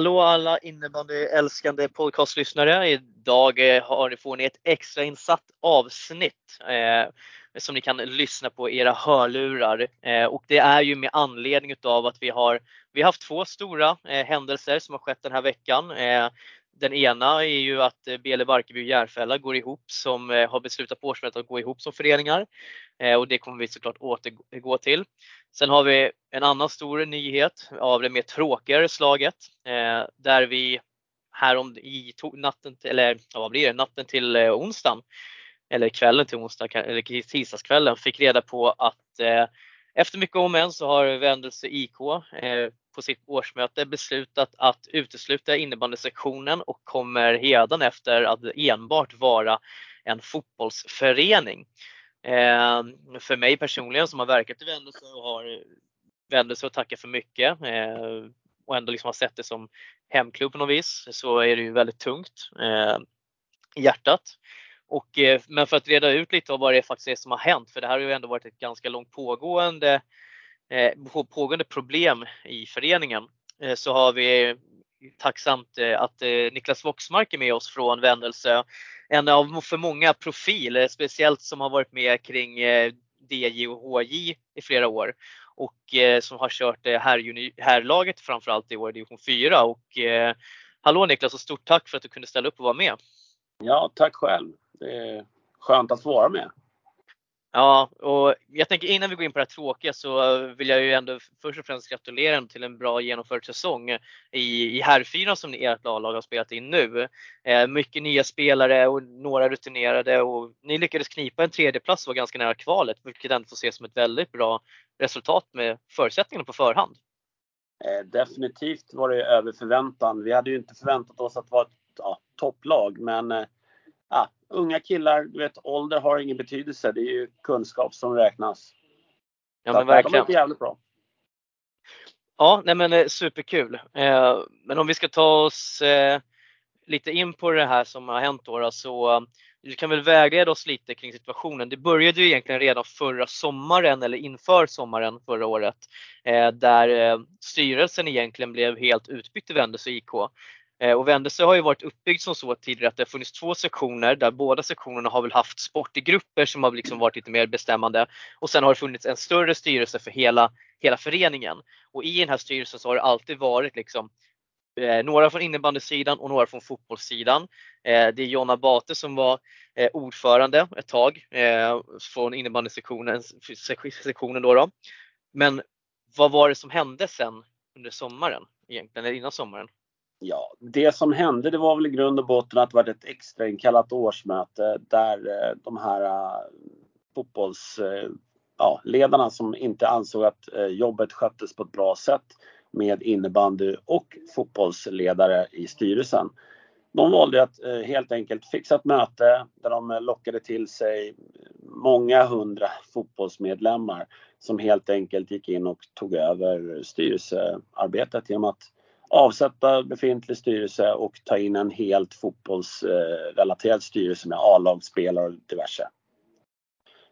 Hallå alla innebandyälskande podcastlyssnare. Idag eh, har får ni ett extrainsatt avsnitt eh, som ni kan lyssna på i era hörlurar. Eh, och det är ju med anledning utav att vi har, vi har haft två stora eh, händelser som har skett den här veckan. Eh, den ena är ju att eh, Bele och Järfälla går ihop som eh, har beslutat på årsmötet att gå ihop som föreningar. Eh, och det kommer vi såklart återgå till. Sen har vi en annan stor nyhet av det mer tråkigare slaget eh, där vi härom i natten, eller vad blir det, natten till onsdagen eller kvällen till onsdag eller tisdagskvällen fick reda på att efter mycket om än så har Vändelse IK på sitt årsmöte beslutat att utesluta innebandysektionen och kommer hedan efter att enbart vara en fotbollsförening. Eh, för mig personligen som har verkat i Vändelse och har Vändelse att tacka för mycket eh, och ändå liksom har sett det som hemklubb på något vis så är det ju väldigt tungt eh, i hjärtat. Och, eh, men för att reda ut lite av vad det faktiskt är som har hänt, för det här har ju ändå varit ett ganska långt pågående, eh, pågående problem i föreningen, eh, så har vi tacksamt eh, att eh, Niklas Voxmark är med oss från Vändelse en av för många profiler, eh, speciellt som har varit med kring eh, DJ och HJ i flera år och eh, som har kört herrlaget framförallt i år i division 4. Och, eh, hallå Niklas och stort tack för att du kunde ställa upp och vara med. Ja, tack själv. Det är skönt att få vara med. Ja, och jag tänker innan vi går in på det här tråkiga så vill jag ju ändå först och främst gratulera till en bra genomförd säsong i, i herrfyran som ert lag har spelat in nu. Eh, mycket nya spelare och några rutinerade och ni lyckades knipa en tredjeplats och var ganska nära kvalet, vilket ändå får ses som ett väldigt bra resultat med förutsättningarna på förhand. Eh, definitivt var det över förväntan. Vi hade ju inte förväntat oss att vara ett ja, topplag, men eh, eh, ja, unga killar, du vet ålder har ingen betydelse. Det är ju kunskap som räknas. Ja men verkligen. Det jävligt bra. Ja, nej men eh, superkul. Eh, men om vi ska ta oss eh, lite in på det här som har hänt då, så du kan väl vägleda oss lite kring situationen. Det började ju egentligen redan förra sommaren eller inför sommaren förra året där styrelsen egentligen blev helt utbytt i Vändelse IK. Eh, och Vändelse har ju varit uppbyggd som så tidigare att det har funnits två sektioner där båda sektionerna har väl haft sportgrupper som har liksom varit lite mer bestämmande. Och sen har det funnits en större styrelse för hela, hela föreningen. Och i den här styrelsen så har det alltid varit liksom eh, några från innebandysidan och några från fotbollssidan. Eh, det är Jonna Bate som var eh, ordförande ett tag eh, från innebandysektionen sektionen då, då. Men vad var det som hände sen under sommaren egentligen, eller innan sommaren? Ja, det som hände det var väl i grund och botten att det var ett extrainkallat årsmöte där eh, de här eh, fotbollsledarna eh, ja, som inte ansåg att jobbet sköttes på ett bra sätt med innebandy och fotbollsledare i styrelsen. De valde att helt enkelt fixa ett möte där de lockade till sig många hundra fotbollsmedlemmar som helt enkelt gick in och tog över styrelsearbetet genom att avsätta befintlig styrelse och ta in en helt fotbollsrelaterad styrelse med A-lagsspelare och diverse.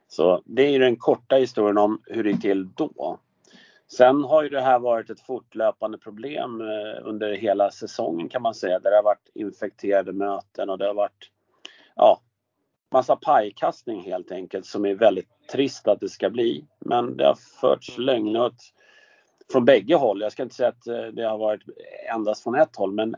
Så det är den korta historien om hur det gick till då. Sen har ju det här varit ett fortlöpande problem eh, under hela säsongen kan man säga. Där det har varit infekterade möten och det har varit ja, massa pajkastning helt enkelt som är väldigt trist att det ska bli. Men det har förts lögner från bägge håll. Jag ska inte säga att eh, det har varit endast från ett håll men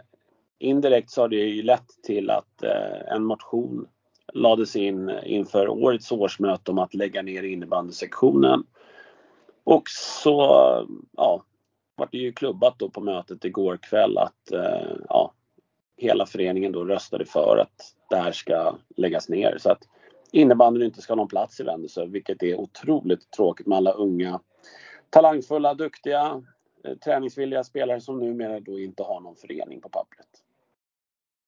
indirekt så har det ju lett till att eh, en motion lades in inför årets årsmöte om att lägga ner innebandysektionen. Och så ja, var det ju klubbat då på mötet igår kväll att eh, ja, hela föreningen då röstade för att det här ska läggas ner. Så att innebandyn inte ska ha någon plats i Vändelsö, vilket är otroligt tråkigt med alla unga talangfulla, duktiga eh, träningsvilliga spelare som numera då inte har någon förening på pappret.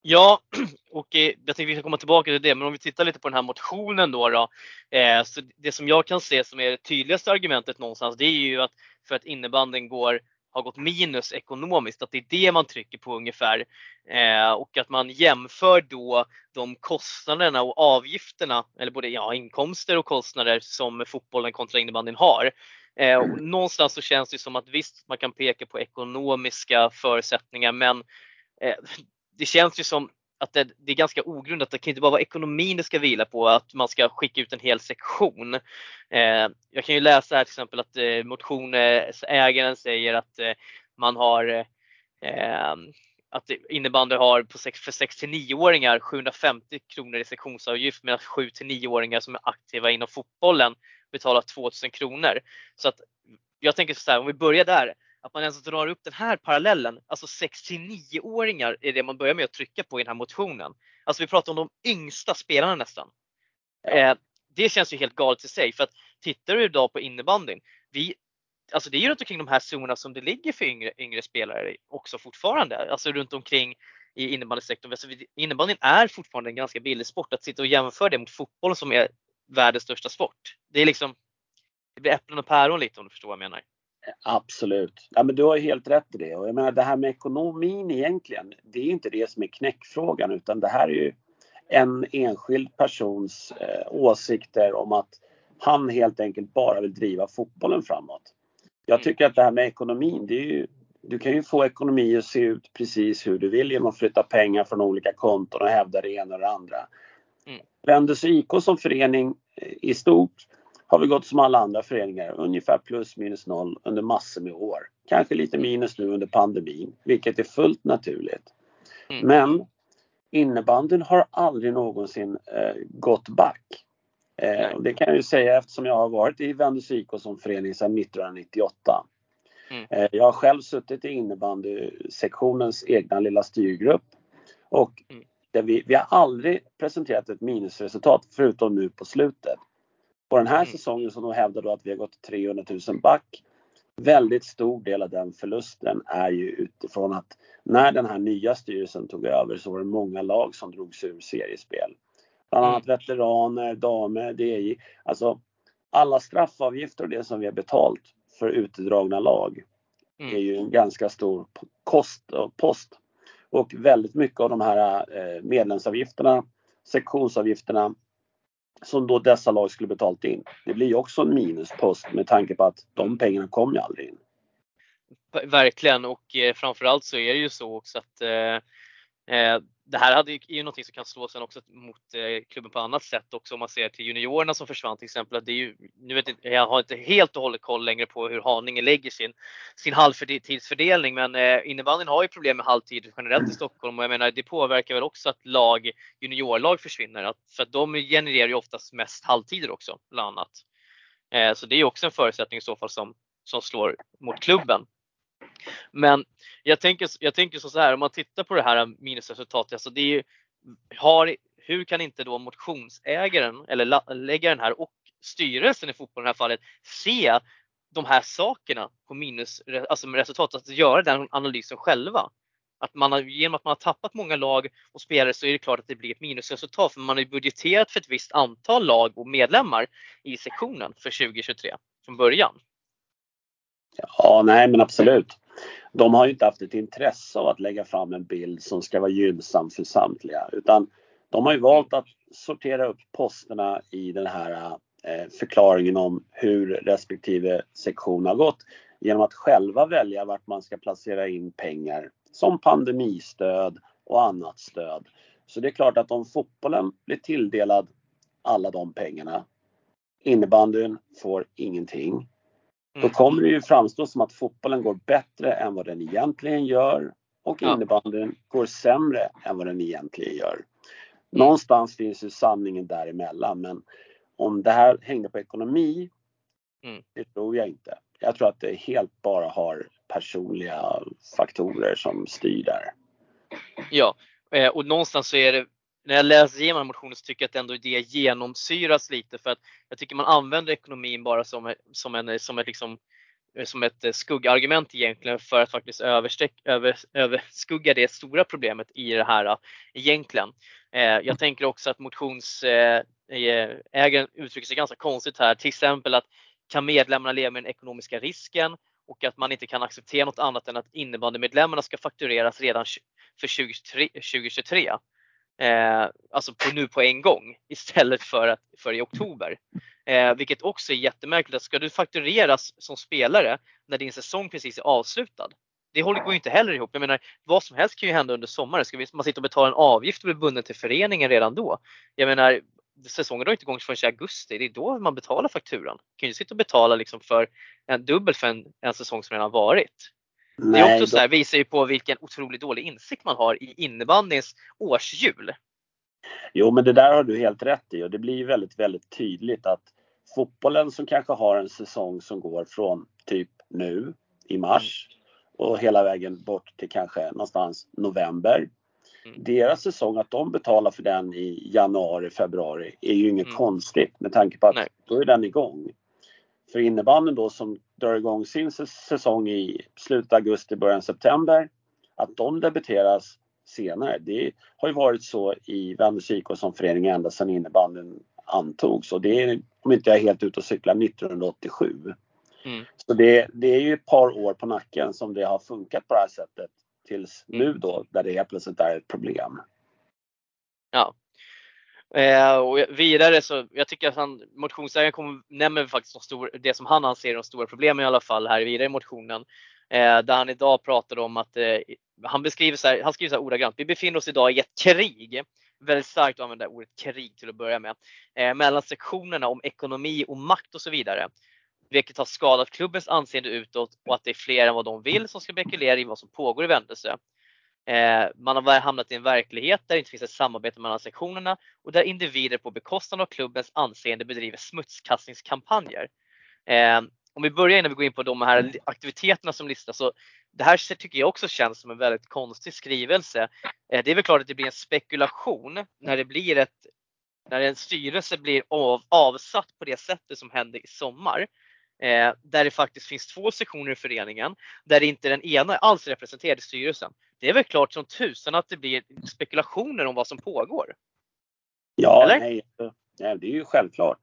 Ja, och eh, jag tänkte vi ska komma tillbaka till det, men om vi tittar lite på den här motionen då. då eh, så det som jag kan se som är det tydligaste argumentet någonstans, det är ju att för att innebanden går har gått minus ekonomiskt, att det är det man trycker på ungefär. Eh, och att man jämför då de kostnaderna och avgifterna, eller både ja, inkomster och kostnader som fotbollen kontra innebandyn har. Eh, och någonstans så känns det som att visst, man kan peka på ekonomiska förutsättningar, men eh, det känns ju som att det, det, är ganska ogrundat. Det kan inte bara vara ekonomin det ska vila på, att man ska skicka ut en hel sektion. Eh, jag kan ju läsa här till exempel att eh, motionägaren säger att eh, man har eh, att innebandy har på sex, för 6 9-åringar 750 kronor i sektionsavgift medan 7 9-åringar som är aktiva inom fotbollen betalar 2000 kronor. Så att jag tänker så här, om vi börjar där att man ens drar upp den här parallellen, alltså 6-9-åringar är det man börjar med att trycka på i den här motionen. Alltså vi pratar om de yngsta spelarna nästan. Eh, det känns ju helt galet i sig för att tittar du idag på innebandyn, vi, alltså det är ju runt omkring de här zonerna som det ligger för yngre, yngre spelare också fortfarande, alltså runt omkring i innebandysektorn. Alltså innebandyn är fortfarande en ganska billig sport. Att sitta och jämföra det mot fotbollen som är världens största sport. Det är liksom, det blir äpplen och päron lite om du förstår vad jag menar. Absolut. Ja, men du har helt rätt i det. Och jag menar det här med ekonomin egentligen, det är inte det som är knäckfrågan utan det här är ju en enskild persons eh, åsikter om att han helt enkelt bara vill driva fotbollen framåt. Jag mm. tycker att det här med ekonomin, det är ju, du kan ju få ekonomi att se ut precis hur du vill genom att flytta pengar från olika konton och hävda det ena och det andra. Mm. Vändelse IK som förening i stort har vi gått som alla andra föreningar, ungefär plus minus noll under massor med år. Kanske lite minus nu under pandemin, vilket är fullt naturligt. Mm. Men innebandyn har aldrig någonsin eh, gått back. Eh, och det kan jag ju säga eftersom jag har varit i Vendus IK som förening sedan 1998. Mm. Eh, jag har själv suttit i innebandysektionens egna lilla styrgrupp och mm. Vi, vi har aldrig presenterat ett minusresultat förutom nu på slutet. På den här mm. säsongen som de hävdar då att vi har gått 300 000 back. Väldigt stor del av den förlusten är ju utifrån att när den här nya styrelsen tog över så var det många lag som drogs ur seriespel. Bland annat mm. veteraner, damer, DJ. Alltså alla straffavgifter och det som vi har betalt för utdragna lag mm. är ju en ganska stor kost och post. Och väldigt mycket av de här eh, medlemsavgifterna, sektionsavgifterna som då dessa lag skulle betalt in. Det blir ju också en minuspost med tanke på att de pengarna kom ju aldrig in. Verkligen och eh, framförallt så är det ju så också att eh, eh det här hade ju, är ju någonting som kan slå sen också mot eh, klubben på annat sätt också om man ser till juniorerna som försvann till exempel. Det är ju, nu vet jag, jag har inte helt och hållet koll längre på hur Haninge lägger sin, sin halvtidsfördelning men eh, innebandyn har ju problem med halvtid generellt i Stockholm och jag menar det påverkar väl också att lag, juniorlag försvinner. Att, för att de genererar ju oftast mest halvtider också bland annat. Eh, så det är ju också en förutsättning i så fall som, som slår mot klubben. Men jag tänker, jag tänker så här, om man tittar på det här minusresultatet, alltså det är ju, har, hur kan inte då motionsägaren eller läggaren här och styrelsen i fotboll i det här fallet se de här sakerna på minus, alltså med resultatet, att göra den analysen själva. Att man har, genom att man har tappat många lag och spelare så är det klart att det blir ett minusresultat för man har budgeterat för ett visst antal lag och medlemmar i sektionen för 2023 från början. Ja, nej men absolut de har ju inte haft ett intresse av att lägga fram en bild som ska vara gynnsam för samtliga utan de har ju valt att sortera upp posterna i den här eh, förklaringen om hur respektive sektion har gått genom att själva välja vart man ska placera in pengar som pandemistöd och annat stöd. Så det är klart att om fotbollen blir tilldelad alla de pengarna, innebandyn får ingenting då mm. kommer det ju framstå som att fotbollen går bättre än vad den egentligen gör och innebandyn går sämre än vad den egentligen gör. Mm. Någonstans finns ju sanningen däremellan men om det här hängde på ekonomi, mm. det tror jag inte. Jag tror att det helt bara har personliga faktorer som styr där. Ja, eh, och någonstans så är det när jag läser igenom motionen så tycker jag att ändå det genomsyras lite för att jag tycker man använder ekonomin bara som, som, en, som ett liksom eh, som ett eh, skuggargument egentligen för att faktiskt över, överskugga det stora problemet i det här eh, egentligen. Jag tänker också att motionsägaren uttrycker sig ganska konstigt här, till exempel att kan medlemmarna leva med den ekonomiska risken och att man inte kan acceptera något annat än att innebandymedlemmarna ska faktureras redan för 2023. Eh, alltså på, nu på en gång istället för, att, för i oktober. Eh, vilket också är jättemärkligt. Att ska du faktureras som spelare när din säsong precis är avslutad? Det håller, går ju inte heller ihop. Jag menar, vad som helst kan ju hända under sommaren. Ska man sitta och betala en avgift och bli bunden till föreningen redan då? Jag menar, säsongen drar inte igång förrän i augusti. Det är då man betalar fakturan. Du kan ju sitta och betala liksom för en dubbel för en, en säsong som redan varit. Nej, det är också så här, visar ju på vilken otroligt dålig insikt man har i innebandyns årshjul. Jo, men det där har du helt rätt i och det blir väldigt, väldigt tydligt att fotbollen som kanske har en säsong som går från typ nu i mars mm. och hela vägen bort till kanske någonstans november. Mm. Deras säsong, att de betalar för den i januari, februari är ju inget mm. konstigt med tanke på att Nej. då är den igång. För innebandyn då som drar igång sin säsong i slutet av augusti, början september, att de debiteras senare. Det har ju varit så i Vännäs IK som förening ända sedan innebandyn antogs och det är, om inte jag är helt ute och cyklar, 1987. Mm. Så det, det, är ju ett par år på nacken som det har funkat på det här sättet tills mm. nu då där det helt plötsligt är ett problem. Ja, Eh, och vidare så, jag tycker att han, motionsägaren nämner faktiskt de stor, det som han anser är de stora problemen i alla fall här vidare i motionen. Eh, där han idag pratar om att, eh, han beskriver så här, han skriver så här ordagrant, vi befinner oss idag i ett krig, väldigt starkt att använda ordet krig till att börja med, eh, mellan sektionerna om ekonomi och makt och så vidare. Vilket har skadat klubbens anseende utåt och att det är fler än vad de vill som ska spekulera i vad som pågår i Vändelse. Eh, man har hamnat i en verklighet där det inte finns ett samarbete mellan sektionerna och där individer på bekostnad av klubbens anseende bedriver smutskastningskampanjer. Eh, om vi börjar innan vi går in på de här aktiviteterna som listas. Så det här tycker jag också känns som en väldigt konstig skrivelse. Eh, det är väl klart att det blir en spekulation när det blir ett när en styrelse blir av, avsatt på det sättet som hände i sommar. Eh, där det faktiskt finns två sektioner i föreningen där inte den ena alls är representerad i styrelsen. Det är väl klart som tusan att det blir spekulationer om vad som pågår? Ja, Eller? Nej, nej, det är ju självklart.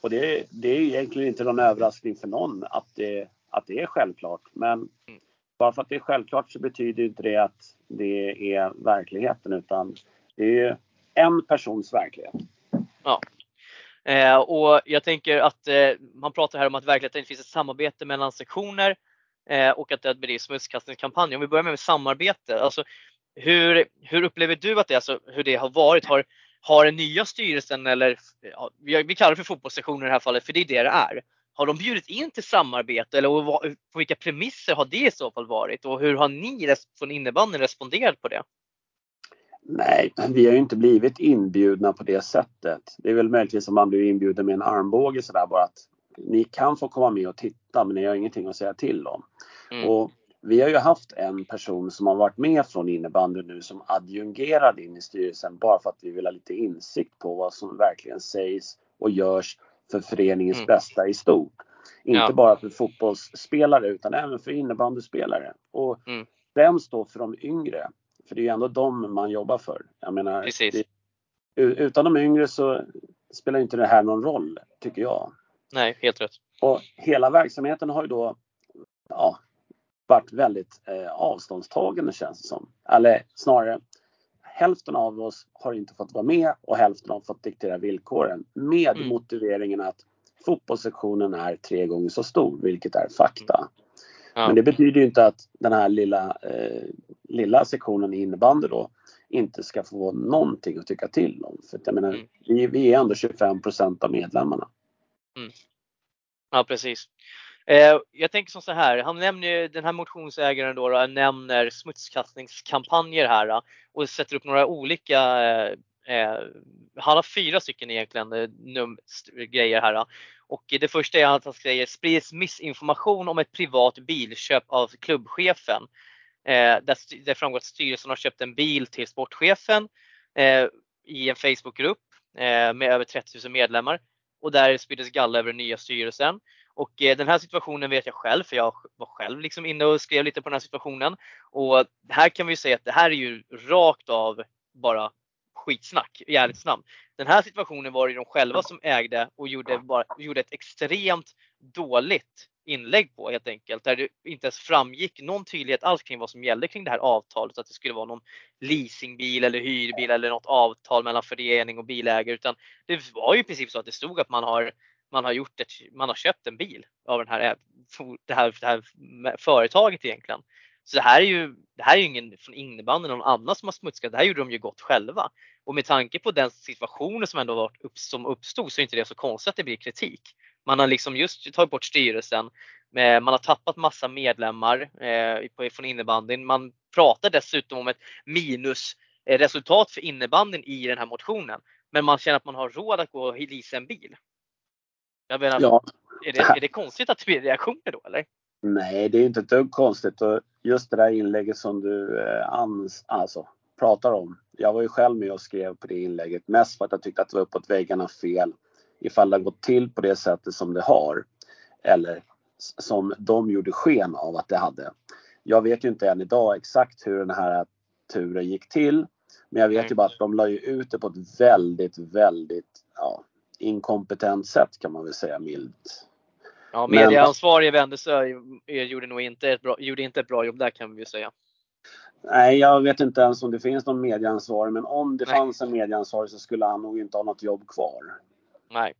Och det, det är egentligen inte någon överraskning för någon att det, att det är självklart. Men mm. bara för att det är självklart så betyder inte det att det är verkligheten utan det är en persons verklighet. Ja, Eh, och jag tänker att eh, man pratar här om att verkligheten finns ett samarbete mellan sektioner eh, och att det bedrivs smutskastningskampanjer. Om vi börjar med samarbete, alltså hur, hur upplever du att det, alltså, hur det har varit? Har, har den nya styrelsen eller ja, vi kallar det för fotbollssessioner i det här fallet, för det är det det är. Har de bjudit in till samarbete eller på vilka premisser har det i så fall varit och hur har ni från innebandyn responderat på det? Nej, vi har ju inte blivit inbjudna på det sättet. Det är väl möjligtvis om man blir inbjuden med en armbåge sådär bara att ni kan få komma med och titta men ni har ingenting att säga till om. Mm. Och vi har ju haft en person som har varit med från innebandy nu som adjungerad in i styrelsen bara för att vi vill ha lite insikt på vad som verkligen sägs och görs för föreningens mm. bästa i stort. Inte ja. bara för fotbollsspelare utan även för innebandyspelare. Och mm. främst då för de yngre. För det är ju ändå dem man jobbar för. Jag menar, det, utan de yngre så spelar inte det här någon roll, tycker jag. Nej, helt rätt. Och hela verksamheten har ju då ja, varit väldigt eh, avståndstagande känns det som. Eller snarare, hälften av oss har inte fått vara med och hälften har fått diktera villkoren med mm. motiveringen att fotbollssektionen är tre gånger så stor, vilket är fakta. Mm. Ja. Men det betyder ju inte att den här lilla, eh, lilla sektionen i innebandy då inte ska få någonting att tycka till om. För jag menar, mm. vi, vi, är ändå 25% av medlemmarna. Mm. Ja precis. Eh, jag tänker som så här, han nämner den här motionsägaren då, då nämner smutskastningskampanjer här eh, och sätter upp några olika eh, eh han har fyra stycken egentligen eh, num grejer här. Och det första är att han säger sprids missinformation om ett privat bilköp av klubbchefen. Eh, där det framgår att styrelsen har köpt en bil till sportchefen eh, i en Facebookgrupp eh, med över 30 000 medlemmar och där sprids galla över den nya styrelsen. Och eh, den här situationen vet jag själv, för jag var själv liksom inne och skrev lite på den här situationen. Och här kan vi säga att det här är ju rakt av bara skitsnack i ärlighetens namn. Den här situationen var det de själva som ägde och gjorde, bara, gjorde ett extremt dåligt inlägg på helt enkelt. Där det inte ens framgick någon tydlighet alls kring vad som gällde kring det här avtalet. Att det skulle vara någon leasingbil eller hyrbil eller något avtal mellan förening och bilägare. Utan det var ju i princip så att det stod att man har, man har, gjort ett, man har köpt en bil av den här, det, här, det här företaget egentligen. Så det här är ju, det här är ju ingen från innebandyn någon annan som har smutskat. Det här gjorde de ju gott själva. Och med tanke på den situationen som ändå varit upp, som uppstod så är inte det så konstigt att det blir kritik. Man har liksom just tagit bort styrelsen. Eh, man har tappat massa medlemmar eh, från innebandyn. Man pratar dessutom om ett minusresultat eh, för innebandyn i den här motionen. Men man känner att man har råd att gå och leasa en bil. Jag menar, ja. är, det, är det konstigt att det blir reaktioner då eller? Nej, det är inte ett dugg konstigt. Och just det där inlägget som du eh, ans, alltså, pratar om. Jag var ju själv med och skrev på det inlägget mest för att jag tyckte att det var uppåt väggarna fel ifall det har gått till på det sättet som det har. Eller som de gjorde sken av att det hade. Jag vet ju inte än idag exakt hur den här turen gick till. Men jag vet ju bara att de la ju ut det på ett väldigt, väldigt ja, inkompetent sätt kan man väl säga milt. Ja, medieansvarig Wendesö gjorde nog inte ett, bra, gjorde inte ett bra jobb där kan vi säga. Nej, jag vet inte ens om det finns någon medieansvarig, men om det Nej. fanns en medieansvarig så skulle han nog inte ha något jobb kvar. Nej.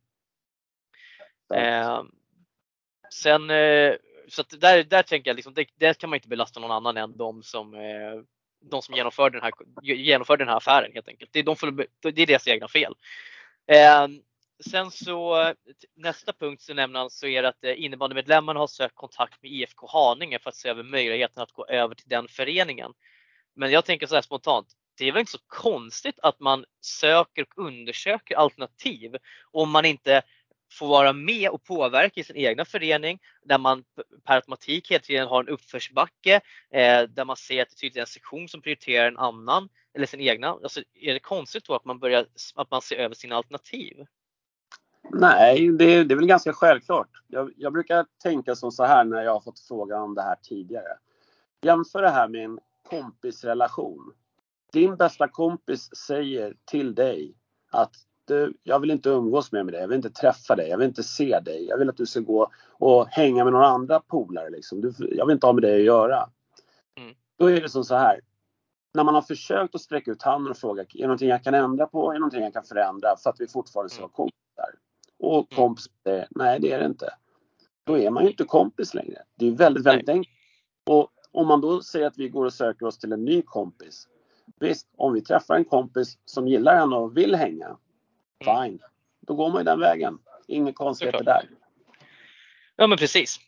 Eh, sen, eh, så där, där tänker jag liksom, det, det, kan man inte belasta någon annan än de som, eh, de som genomförde den, här, genomförde den här affären helt enkelt. Det är, de det är deras egna fel. Sen så nästa punkt så nämner han så är det att eh, innebandymedlemmarna har sökt kontakt med IFK Haninge för att se över möjligheten att gå över till den föreningen. Men jag tänker så här spontant, det är väl inte så konstigt att man söker och undersöker alternativ om man inte får vara med och påverka i sin egna förening där man per automatik hela tiden har en uppförsbacke eh, där man ser att det är en sektion som prioriterar en annan eller sin egna. Alltså, är det konstigt då att man börjar att man ser över sina alternativ? Nej, det, det är väl ganska självklart. Jag, jag, brukar tänka som så här när jag har fått frågan om det här tidigare. Jämför det här med en kompisrelation. Din bästa kompis säger till dig att du, jag vill inte umgås med dig, jag vill inte träffa dig, jag vill inte se dig. Jag vill att du ska gå och hänga med några andra polare. Liksom. Du, jag vill inte ha med dig att göra. Mm. Då är det som så här. När man har försökt att sträcka ut handen och fråga, är det någonting jag kan ändra på? Är det någonting jag kan förändra för att vi fortfarande ska vara mm. kompisar? Och mm. kompis säger, nej det är det inte. Då är man ju inte kompis längre. Det är väldigt, väldigt nej. enkelt. Och om man då säger att vi går och söker oss till en ny kompis. Visst, om vi träffar en kompis som gillar en och vill hänga, Mm. Fine. Då går man ju den vägen. Inga konstigheter där. Ja men precis.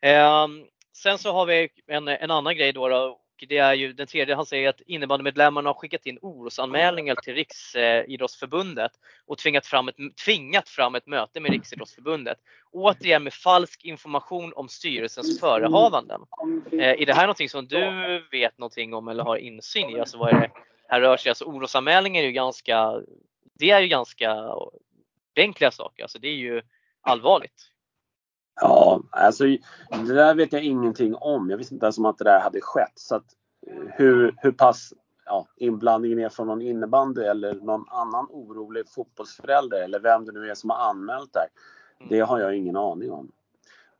Eh, sen så har vi en, en annan grej då, då och det är ju den tredje. Han säger att innebandymedlemmarna har skickat in orosanmälningar till Riksidrottsförbundet och tvingat fram, ett, tvingat fram ett möte med Riksidrottsförbundet. Återigen med falsk information om styrelsens förehavanden. Eh, är det här någonting som du vet någonting om eller har insyn i? Alltså vad är det här rör sig? Alltså orosanmälningar är ju ganska det är ju ganska eh, ordentliga saker. Alltså det är ju allvarligt. Ja, alltså det där vet jag ingenting om. Jag visste inte ens om att det där hade skett. Så att, hur, hur pass ja, inblandningen är från någon innebandy eller någon annan orolig fotbollsförälder eller vem det nu är som har anmält det mm. Det har jag ingen aning om.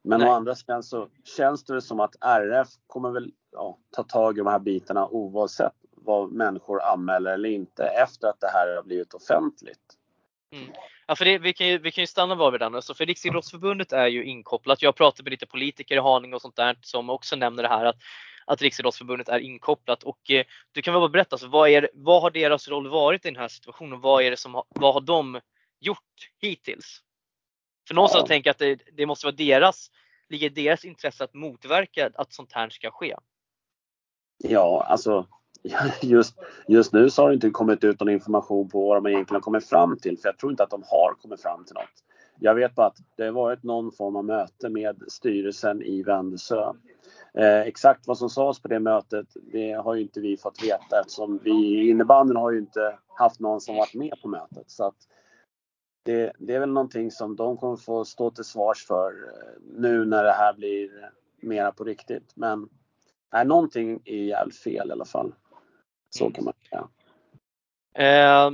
Men Nej. å andra sidan så känns det som att RF kommer väl ja, ta tag i de här bitarna oavsett vad människor anmäler eller inte efter att det här har blivit offentligt. Mm. Ja, för det, vi, kan ju, vi kan ju stanna var vid den. Alltså för Riksidrottsförbundet är ju inkopplat. Jag pratar med lite politiker i Haninge och sånt där som också nämner det här att, att Riksidrottsförbundet är inkopplat. Och eh, du kan väl bara berätta, alltså, vad, är, vad har deras roll varit i den här situationen? Vad, är det som, vad har de gjort hittills? För någonstans ja. tänker jag att det, det måste vara deras, ligger deras intresse att motverka att sånt här ska ske. Ja, alltså just, just nu så har det inte kommit ut någon information på vad de egentligen har kommit fram till, för jag tror inte att de har kommit fram till något. Jag vet bara att det har varit någon form av möte med styrelsen i Vändelsö. Eh, exakt vad som sades på det mötet, det har ju inte vi fått veta eftersom vi i innebandyn har ju inte haft någon som varit med på mötet. Så att det, det, är väl någonting som de kommer få stå till svars för eh, nu när det här blir mera på riktigt. Men nej, någonting är jävligt fel i alla fall. Så mm. kan man säga. Eh,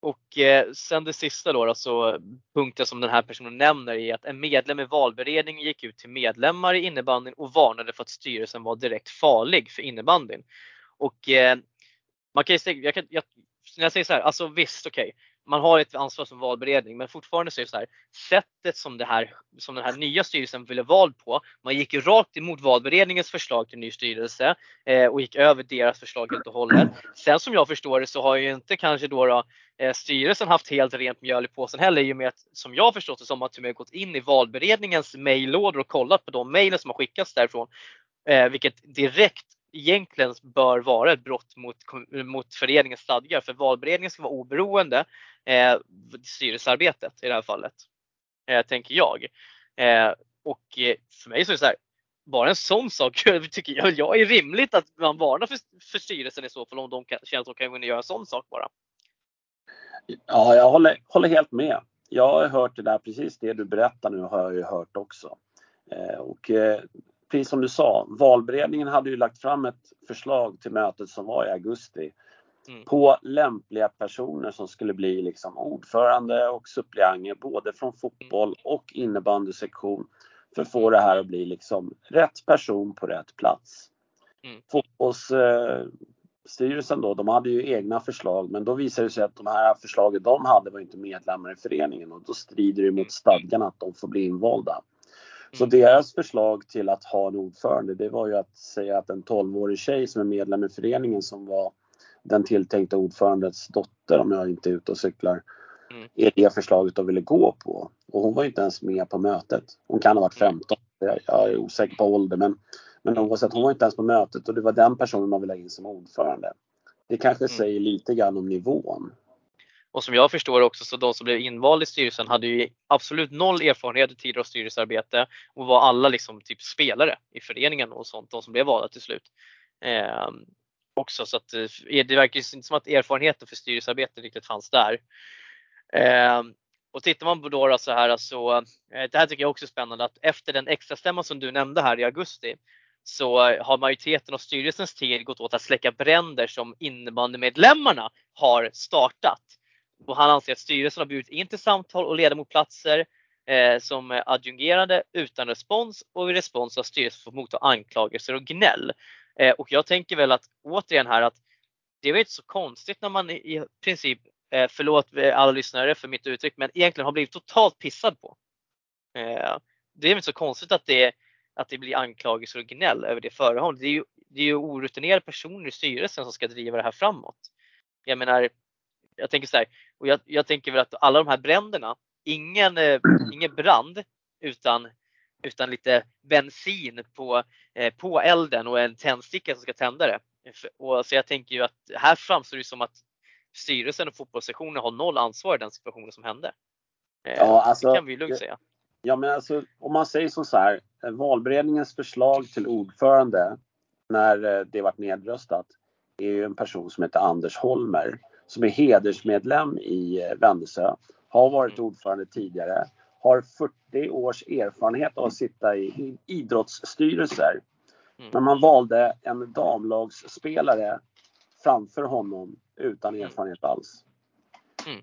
och eh, sen det sista då, alltså punkten som den här personen nämner är att en medlem i valberedningen gick ut till medlemmar i innebandyn och varnade för att styrelsen var direkt farlig för innebandyn. Och eh, man kan ju säga, jag kan, jag, när jag säger så här, alltså visst okej, okay, man har ett ansvar som valberedning men fortfarande så är det så här, sättet som, det här, som den här nya styrelsen ville vald på, man gick ju rakt emot valberedningens förslag till ny styrelse eh, och gick över deras förslag helt och hållet. Sen som jag förstår det så har ju inte kanske då, då eh, styrelsen haft helt rent mjöl i påsen heller i och med att som jag förstått det som att de har gått in i valberedningens mejllådor och kollat på de mejlen som har skickats därifrån. Eh, vilket direkt egentligen bör vara ett brott mot, mot föreningens stadgar. För valberedningen ska vara oberoende eh, styrelsearbetet i det här fallet. Eh, tänker jag. Eh, och eh, för mig så är det så här, bara en sån sak tycker jag, jag är rimligt att man varnar för, för styrelsen i så fall om de kan, känner att de kan göra en sån sak bara. Ja, jag håller, håller helt med. Jag har hört det där, precis det du berättar nu har jag ju hört också. Eh, och eh, precis som du sa, valberedningen hade ju lagt fram ett förslag till mötet som var i augusti mm. på lämpliga personer som skulle bli liksom ordförande och suppleanter både från fotboll mm. och innebandysektion för att få det här att bli liksom rätt person på rätt plats. Mm. Fotbollsstyrelsen då, de hade ju egna förslag men då visade det sig att de här förslagen de hade var inte medlemmar i föreningen och då strider det mot mm. stadgarna att de får bli invalda. Så mm. deras förslag till att ha en ordförande det var ju att säga att en 12-årig tjej som är medlem i föreningen som var den tilltänkta ordförandets dotter om jag inte är ute och cyklar mm. är det förslaget de ville gå på. Och hon var inte ens med på mötet. Hon kan ha varit 15. Jag, jag är osäker på ålder men, men oavsett, hon var inte ens på mötet och det var den personen man ville ha in som ordförande. Det kanske mm. säger lite grann om nivån. Och som jag förstår också så de som blev invalda i styrelsen hade ju absolut noll erfarenhet i tidigare styrelsearbete och var alla liksom typ spelare i föreningen och sånt, de som blev valda till slut. Eh, också så att eh, det verkar ju inte som att erfarenheten för styrelsearbete riktigt fanns där. Eh, och tittar man på då så här så, eh, det här tycker jag också är spännande att efter den extra stämman som du nämnde här i augusti så har majoriteten av styrelsens tid gått åt att släcka bränder som innebandymedlemmarna har startat. Och han anser att styrelsen har bjudit in till samtal och ledamotplatser eh, som adjungerade utan respons och vid respons har styrelsen fått motta anklagelser och gnäll. Eh, och jag tänker väl att återigen här att det är väl inte så konstigt när man i princip, eh, förlåt eh, alla lyssnare för mitt uttryck, men egentligen har blivit totalt pissad på. Eh, det är väl inte så konstigt att det, att det blir anklagelser och gnäll över det förehållandet. Det är ju, det är ju orutinerade personer i styrelsen som ska driva det här framåt. Jag menar, jag tänker så här, och jag, jag, tänker väl att alla de här bränderna, ingen, eh, ingen brand utan, utan lite bensin på, eh, på elden och en tändsticka som ska tända det. Och så jag tänker ju att här framstår det som att styrelsen och fotbollssektionen har noll ansvar i den situationen som hände. Eh, ja, alltså, det kan vi lugnt säga. Ja, men alltså, om man säger som så här, eh, valberedningens förslag till ordförande när eh, det vart nedröstat är ju en person som heter Anders Holmer som är hedersmedlem i eh, Vändelsö, har varit mm. ordförande tidigare, har 40 års erfarenhet av att sitta i idrottsstyrelser. Mm. Men man valde en damlagsspelare framför honom utan mm. erfarenhet alls. Mm.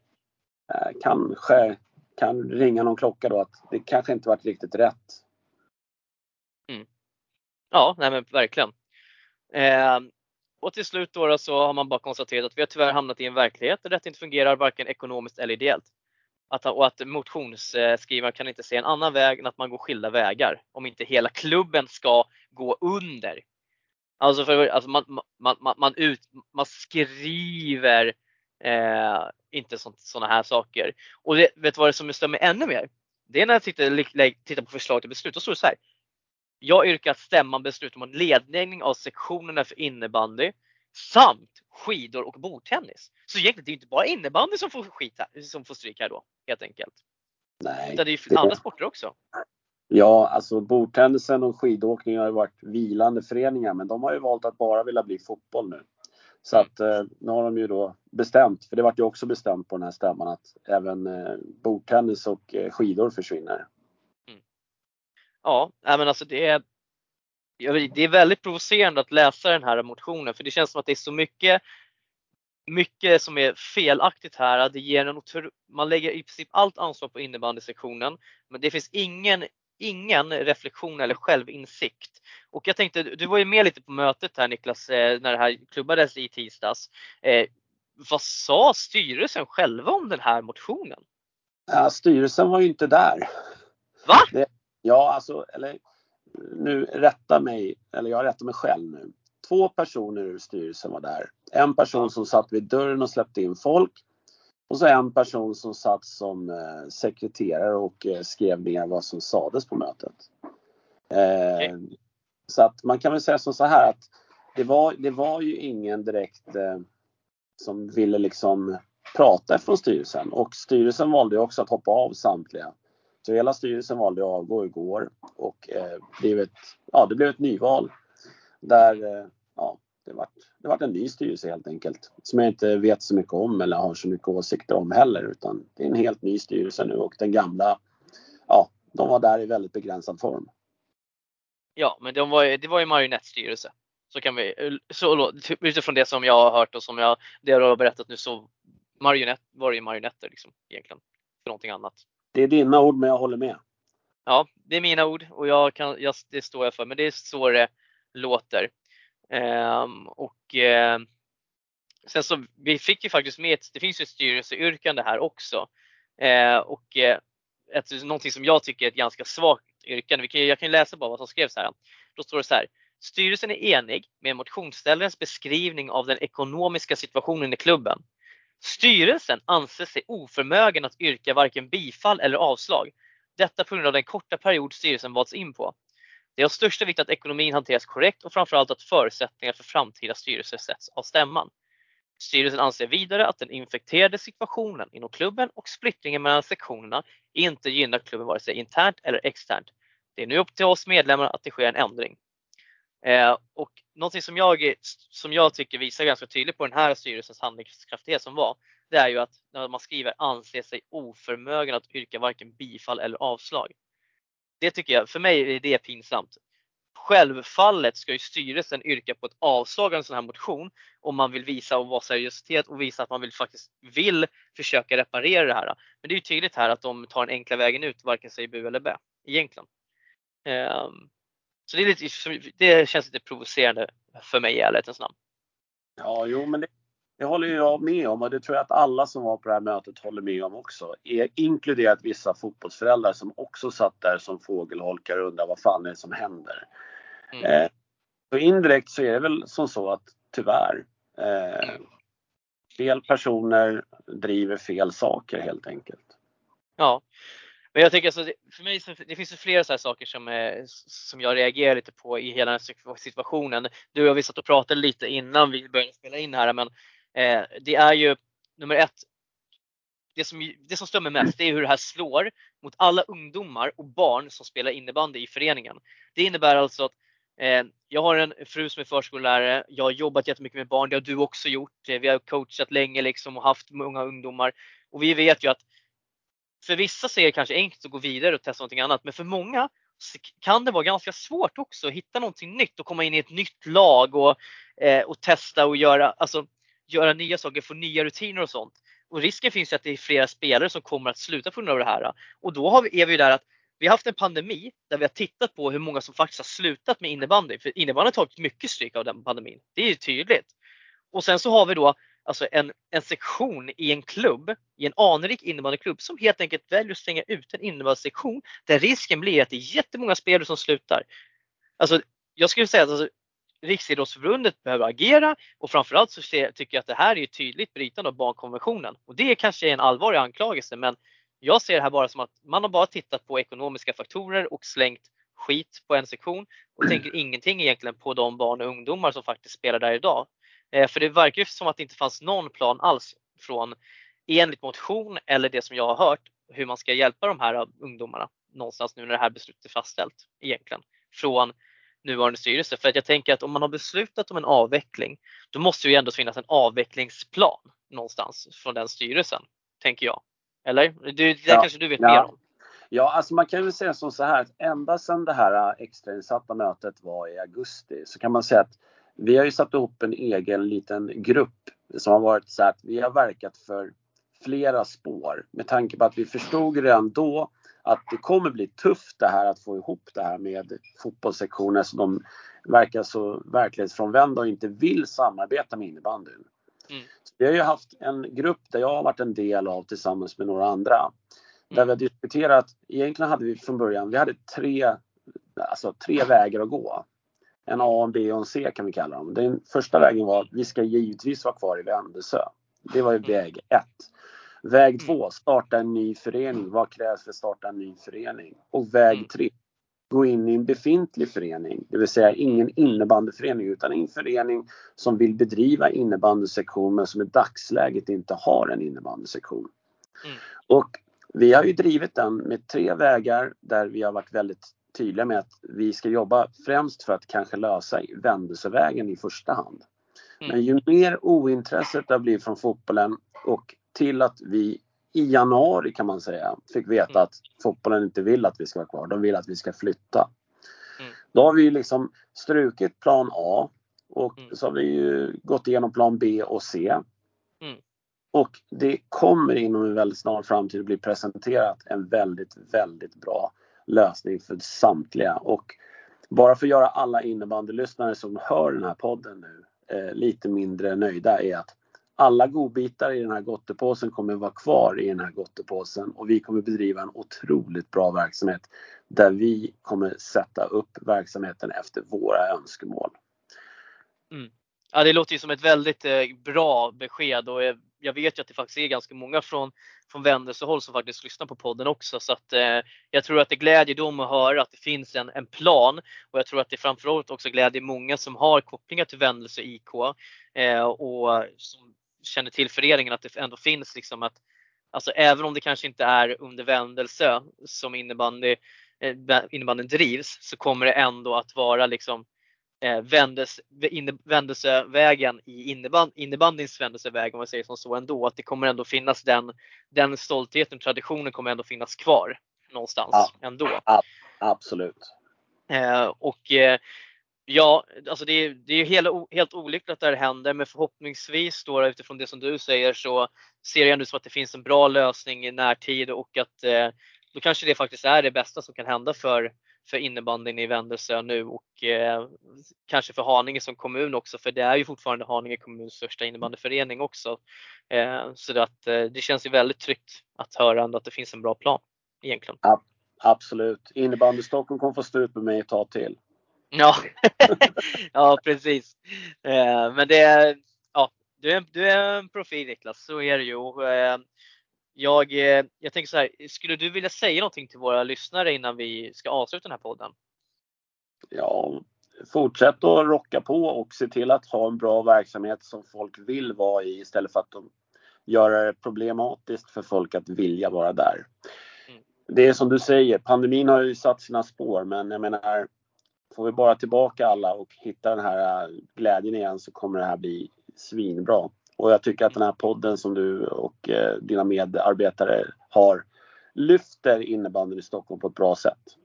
Eh, kanske kan ringa någon klocka då att det kanske inte varit riktigt rätt. Mm. Ja, nej men verkligen. Eh, och till slut då, så har man bara konstaterat att vi har tyvärr hamnat i en verklighet där detta inte fungerar varken ekonomiskt eller ideellt. Att, och att motionsskrivaren kan inte se en annan väg än att man går skilda vägar om inte hela klubben ska gå under. Alltså, för, alltså man, man, man, man, ut, man skriver eh, inte sådana här saker. Och det, vet du vad det som stämmer ännu mer? Det är när jag tittar, tittar på förslag till beslut. Då står det så här. Jag yrkar att stämman beslutar om en ledning av sektionerna för innebandy samt skidor och bordtennis. Så egentligen det är inte bara innebandy som får, skit här, som får stryk här då helt enkelt. Nej. Utan det är det... andra sporter också. Ja, alltså bordtennisen och skidåkningen har ju varit vilande föreningar men de har ju valt att bara vilja bli fotboll nu. Så att eh, nu har de ju då bestämt, för det vart ju också bestämt på den här stämman att även eh, bordtennis och eh, skidor försvinner. Ja, men alltså det är, det är väldigt provocerande att läsa den här motionen för det känns som att det är så mycket mycket som är felaktigt här. Det ger en man lägger i princip allt ansvar på innebandysektionen men det finns ingen, ingen reflektion eller självinsikt. Och jag tänkte, du var ju med lite på mötet här Niklas eh, när det här klubbades i tisdags. Eh, vad sa styrelsen själva om den här motionen? Ja, styrelsen var ju inte där. Va? Det, ja, alltså, eller nu rätta mig, eller jag rättar mig själv nu. Två personer ur styrelsen var där. En person som satt vid dörren och släppte in folk. Och så en person som satt som eh, sekreterare och eh, skrev ner vad som sades på mötet. Eh, okay. Så att man kan väl säga som så här att det var, det var ju ingen direkt eh, som ville liksom prata från styrelsen och styrelsen valde också att hoppa av samtliga. Så hela styrelsen valde att avgå igår och eh, blev ett, ja, det blev ett nyval där eh, ja, det vart, det vart en ny styrelse helt enkelt. Som jag inte vet så mycket om eller har så mycket åsikter om heller utan det är en helt ny styrelse nu och den gamla, ja, de var där i väldigt begränsad form. Ja, men de var, det var ju marionettstyrelse. Så kan vi, eh, så, utifrån det som jag har hört och som jag, det jag har berättat nu så marionett, var det ju marionetter liksom egentligen. För någonting annat. Det är dina ord men jag håller med. Ja, det är mina ord och jag kan, jag, det står jag för. Men det är så det låter. Ehm, och eh, sen så, vi fick ju faktiskt med, det finns ju ett styrelseyrkande här också. Ehm, och eh, ett, någonting som jag tycker är ett ganska svagt yrkande. Vi kan, jag kan läsa bara vad som skrevs här. Då står det så här. Styrelsen är enig med motionsställarens beskrivning av den ekonomiska situationen i klubben. Styrelsen anser sig oförmögen att yrka varken bifall eller avslag. Detta på grund av den korta period styrelsen valts in på. Det är av största vikt att ekonomin hanteras korrekt och framförallt att förutsättningar för framtida styrelser sätts av stämman. Styrelsen anser vidare att den infekterade situationen inom klubben och splittringen mellan sektionerna inte gynnar klubben vare sig internt eller externt. Det är nu upp till oss medlemmar att det sker en ändring. Eh, och någonting som jag, som jag tycker visar ganska tydligt på den här styrelsens handlingskraftighet som var, det är ju att när man skriver anser sig oförmögen att yrka varken bifall eller avslag. Det tycker jag, för mig är det pinsamt. Självfallet ska ju styrelsen yrka på ett avslag av en sån här motion om man vill visa och vara seriositet och visa att man vill faktiskt vill försöka reparera det här. Men det är ju tydligt här att de tar den enkla vägen ut, varken säger bu eller bä egentligen. Um, så det, är lite, det känns lite provocerande för mig i ärlighetens namn. Ja, jo, men det, det håller jag med om och det tror jag att alla som var på det här mötet håller med om också. Inkluderat vissa fotbollsföräldrar som också satt där som fågelholkar och undrar vad fan är det som händer. Mm. Eh, och indirekt så är det väl som så att tyvärr eh, mm. fel personer driver fel saker helt enkelt. Ja, men jag tycker alltså, för mig så, det finns ju flera så saker som, eh, som jag reagerar lite på i hela den här situationen. Du och jag vi satt och pratade lite innan vi började spela in här men eh, det är ju nummer ett. Det som, det som stör mig mest det är hur det här slår mot alla ungdomar och barn som spelar innebandy i föreningen. Det innebär alltså att eh, jag har en fru som är förskollärare. Jag har jobbat jättemycket med barn. Det har du också gjort. Eh, vi har coachat länge liksom och haft många ungdomar och vi vet ju att för vissa ser är det kanske enkelt att gå vidare och testa någonting annat, men för många kan det vara ganska svårt också att hitta någonting nytt och komma in i ett nytt lag och, eh, och testa och göra, alltså, göra nya saker, få nya rutiner och sånt. Och risken finns att det är flera spelare som kommer att sluta på grund av det här. Och då har vi, är vi där att vi har haft en pandemi där vi har tittat på hur många som faktiskt har slutat med innebandy. För innebandy har tagit mycket stryk av den pandemin. Det är ju tydligt. Och sen så har vi då alltså en, en sektion i en klubb, i en anrik innebandyklubb som helt enkelt väljer att stänga ut en innebandysektion där risken blir att det är jättemånga spelare som slutar. Alltså, jag skulle säga att alltså, Riksidrottsförbundet behöver agera och framförallt så tycker jag att det här är tydligt brytande av barnkonventionen. Och det kanske är en allvarlig anklagelse men jag ser det här bara som att man har bara tittat på ekonomiska faktorer och slängt skit på en sektion och tänker ingenting egentligen på de barn och ungdomar som faktiskt spelar där idag. Eh, för det verkar ju som att det inte fanns någon plan alls från enligt motion eller det som jag har hört hur man ska hjälpa de här ungdomarna någonstans nu när det här beslutet är fastställt egentligen. Från nuvarande styrelse. För att jag tänker att om man har beslutat om en avveckling, då måste ju ändå finnas en avvecklingsplan någonstans från den styrelsen, tänker jag. Eller? Det, det ja, kanske du vet ja. mer om? Ja, alltså man kan väl säga som så här att ända sedan det här extrainsatta mötet var i augusti så kan man säga att vi har ju satt ihop en egen liten grupp som har varit så att vi har verkat för flera spår med tanke på att vi förstod redan då att det kommer bli tufft det här att få ihop det här med fotbollssektioner som de verkar så verklighetsfrånvända och inte vill samarbeta med innebandyn. Mm. Vi har ju haft en grupp där jag har varit en del av tillsammans med några andra. Mm. Där vi har diskuterat, egentligen hade vi från början, vi hade tre, alltså tre vägar att gå. En A, en B och en C kan vi kalla dem. Den första vägen var att vi ska givetvis vara kvar i Vändelsö. Det var ju mm. väg ett. Väg mm. två, starta en ny förening. Vad krävs för att starta en ny förening? Och väg mm. tre, gå in i en befintlig förening. Det vill säga ingen innebandyförening utan en förening som vill bedriva innebandysektion men som i dagsläget inte har en innebandysektion. Mm. Och vi har ju drivit den med tre vägar där vi har varit väldigt tydliga med att vi ska jobba främst för att kanske lösa Vändelsövägen i första hand. Mm. Men ju mer ointresset det har blivit från fotbollen och till att vi i januari kan man säga fick veta mm. att fotbollen inte vill att vi ska vara kvar. De vill att vi ska flytta. Mm. Då har vi liksom strukit plan A och så har vi ju gått igenom plan B och C. Och det kommer inom en väldigt snar framtid att bli presenterat en väldigt, väldigt bra lösning för samtliga. Och bara för att göra alla innebandylyssnare som hör den här podden nu eh, lite mindre nöjda är att alla godbitar i den här gottepåsen kommer vara kvar i den här gottepåsen och vi kommer bedriva en otroligt bra verksamhet där vi kommer sätta upp verksamheten efter våra önskemål. Mm. Ja, det låter ju som ett väldigt eh, bra besked och jag vet ju att det faktiskt är ganska många från, från Vändelsehåll som faktiskt lyssnar på podden också. Så att, eh, jag tror att det glädjer dem att höra att det finns en, en plan och jag tror att det framförallt också glädjer många som har kopplingar till Vändelse IK eh, och som känner till föreningen att det ändå finns liksom att Alltså även om det kanske inte är under Vändelse som innebandy, eh, innebandyn drivs så kommer det ändå att vara liksom eh, vändes, vändelsevägen i inneband, innebandyns vändelseväg om man säger som så ändå. Att det kommer ändå finnas den, den stoltheten, traditionen kommer ändå finnas kvar någonstans ja, ändå. absolut. Eh, och eh, Ja, alltså det är, det är helt, helt olyckligt att det här händer men förhoppningsvis då utifrån det som du säger så ser jag ändå som att det finns en bra lösning i närtid och att eh, då kanske det faktiskt är det bästa som kan hända för, för innebandyn i Vändelsö nu och eh, kanske för Haninge som kommun också för det är ju fortfarande Haninge kommuns största innebandyförening också. Eh, så att eh, det känns ju väldigt tryggt att höra ändå att det finns en bra plan egentligen. Ja, absolut. Innebandy Stockholm kommer få stå ut med mig ett tag till. Ja, ja precis. Eh, men det är, ja, du är, du är en profil Niklas, så är det ju. Eh, jag, eh, jag tänker så här, skulle du vilja säga någonting till våra lyssnare innan vi ska avsluta den här podden? Ja, fortsätt att rocka på och se till att ha en bra verksamhet som folk vill vara i istället för att de göra det problematiskt för folk att vilja vara där. Mm. Det är som du säger, pandemin har ju satt sina spår men jag menar Får vi bara tillbaka alla och hitta den här äh, glädjen igen så kommer det här bli svinbra. Och jag tycker att den här podden som du och eh, dina medarbetare har lyfter innebandyn i Stockholm på ett bra sätt.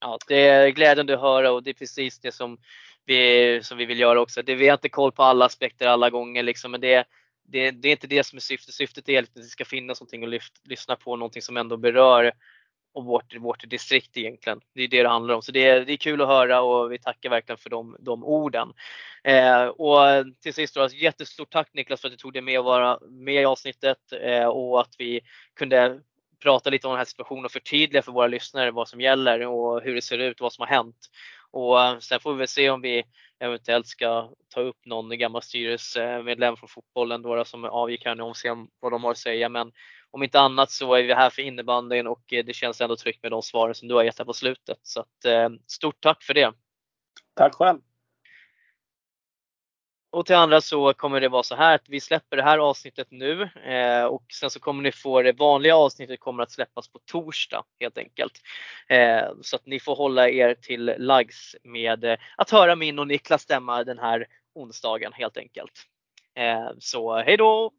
Ja, det är glädjande att höra och det är precis det som vi, som vi vill göra också. Det, vi har inte koll på alla aspekter alla gånger liksom, men det, det, det är inte det som är syftet. Syftet är att det ska finnas någonting att lyft, lyssna på, någonting som ändå berör och vårt, vårt distrikt egentligen. Det är det det handlar om. Så det är, det är kul att höra och vi tackar verkligen för de, de orden. Eh, och till sist då, alltså, jättestort tack Niklas för att du tog dig med och vara med i avsnittet eh, och att vi kunde prata lite om den här situationen och förtydliga för våra lyssnare vad som gäller och hur det ser ut och vad som har hänt. Och eh, sen får vi väl se om vi eventuellt ska ta upp någon gammal styrelsemedlem från fotbollen då, som avgick här nu och se vad de har att säga. Men om inte annat så är vi här för innebandyn och eh, det känns ändå tryggt med de svaren som du har gett här på slutet. Så att, eh, stort tack för det! Tack själv! Och till andra så kommer det vara så här att vi släpper det här avsnittet nu eh, och sen så kommer ni få det vanliga avsnittet kommer att släppas på torsdag helt enkelt. Eh, så att ni får hålla er till lags med eh, att höra min och Niklas stämma den här onsdagen helt enkelt. Eh, så hej då!